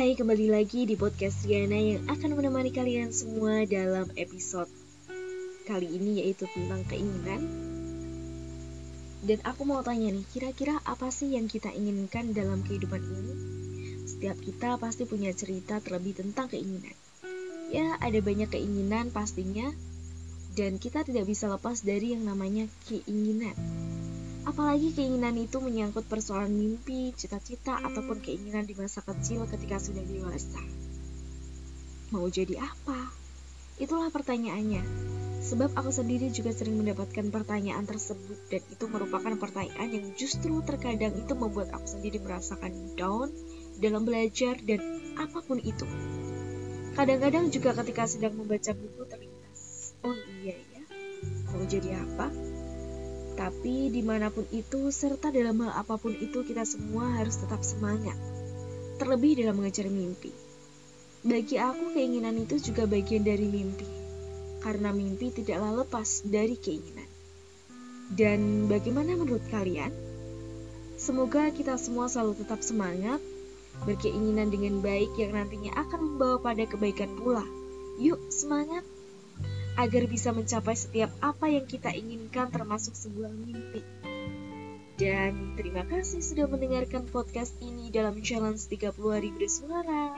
kembali lagi di podcast Riana yang akan menemani kalian semua dalam episode kali ini yaitu tentang keinginan. Dan aku mau tanya nih, kira-kira apa sih yang kita inginkan dalam kehidupan ini? Setiap kita pasti punya cerita terlebih tentang keinginan. Ya, ada banyak keinginan pastinya, dan kita tidak bisa lepas dari yang namanya keinginan. Apalagi keinginan itu menyangkut persoalan mimpi, cita-cita, ataupun keinginan di masa kecil ketika sudah dewasa. Mau jadi apa? Itulah pertanyaannya. Sebab aku sendiri juga sering mendapatkan pertanyaan tersebut dan itu merupakan pertanyaan yang justru terkadang itu membuat aku sendiri merasakan down dalam belajar dan apa pun itu. Kadang-kadang juga ketika sedang membaca buku terlintas, oh iya ya, mau jadi apa? Tapi di mana pun itu, serta dalam hal apa pun itu, kita semua harus tetap semangat. Terlebih dalam mengejar mimpi. Bagi aku, keinginan itu juga bagian dari mimpi. Karena mimpi tidaklah lepas dari keinginan. Dan bagaimana menurut kalian? Semoga kita semua selalu tetap semangat, berkeinginan dengan baik yang nantinya akan membawa pada kebaikan pula. Yuk, semangat! Agar bisa mencapai setiap apa yang kita inginkan termasuk sebuah mimpi. Dan terima kasih sudah mendengarkan podcast ini dalam challenge 30 hari bersuara.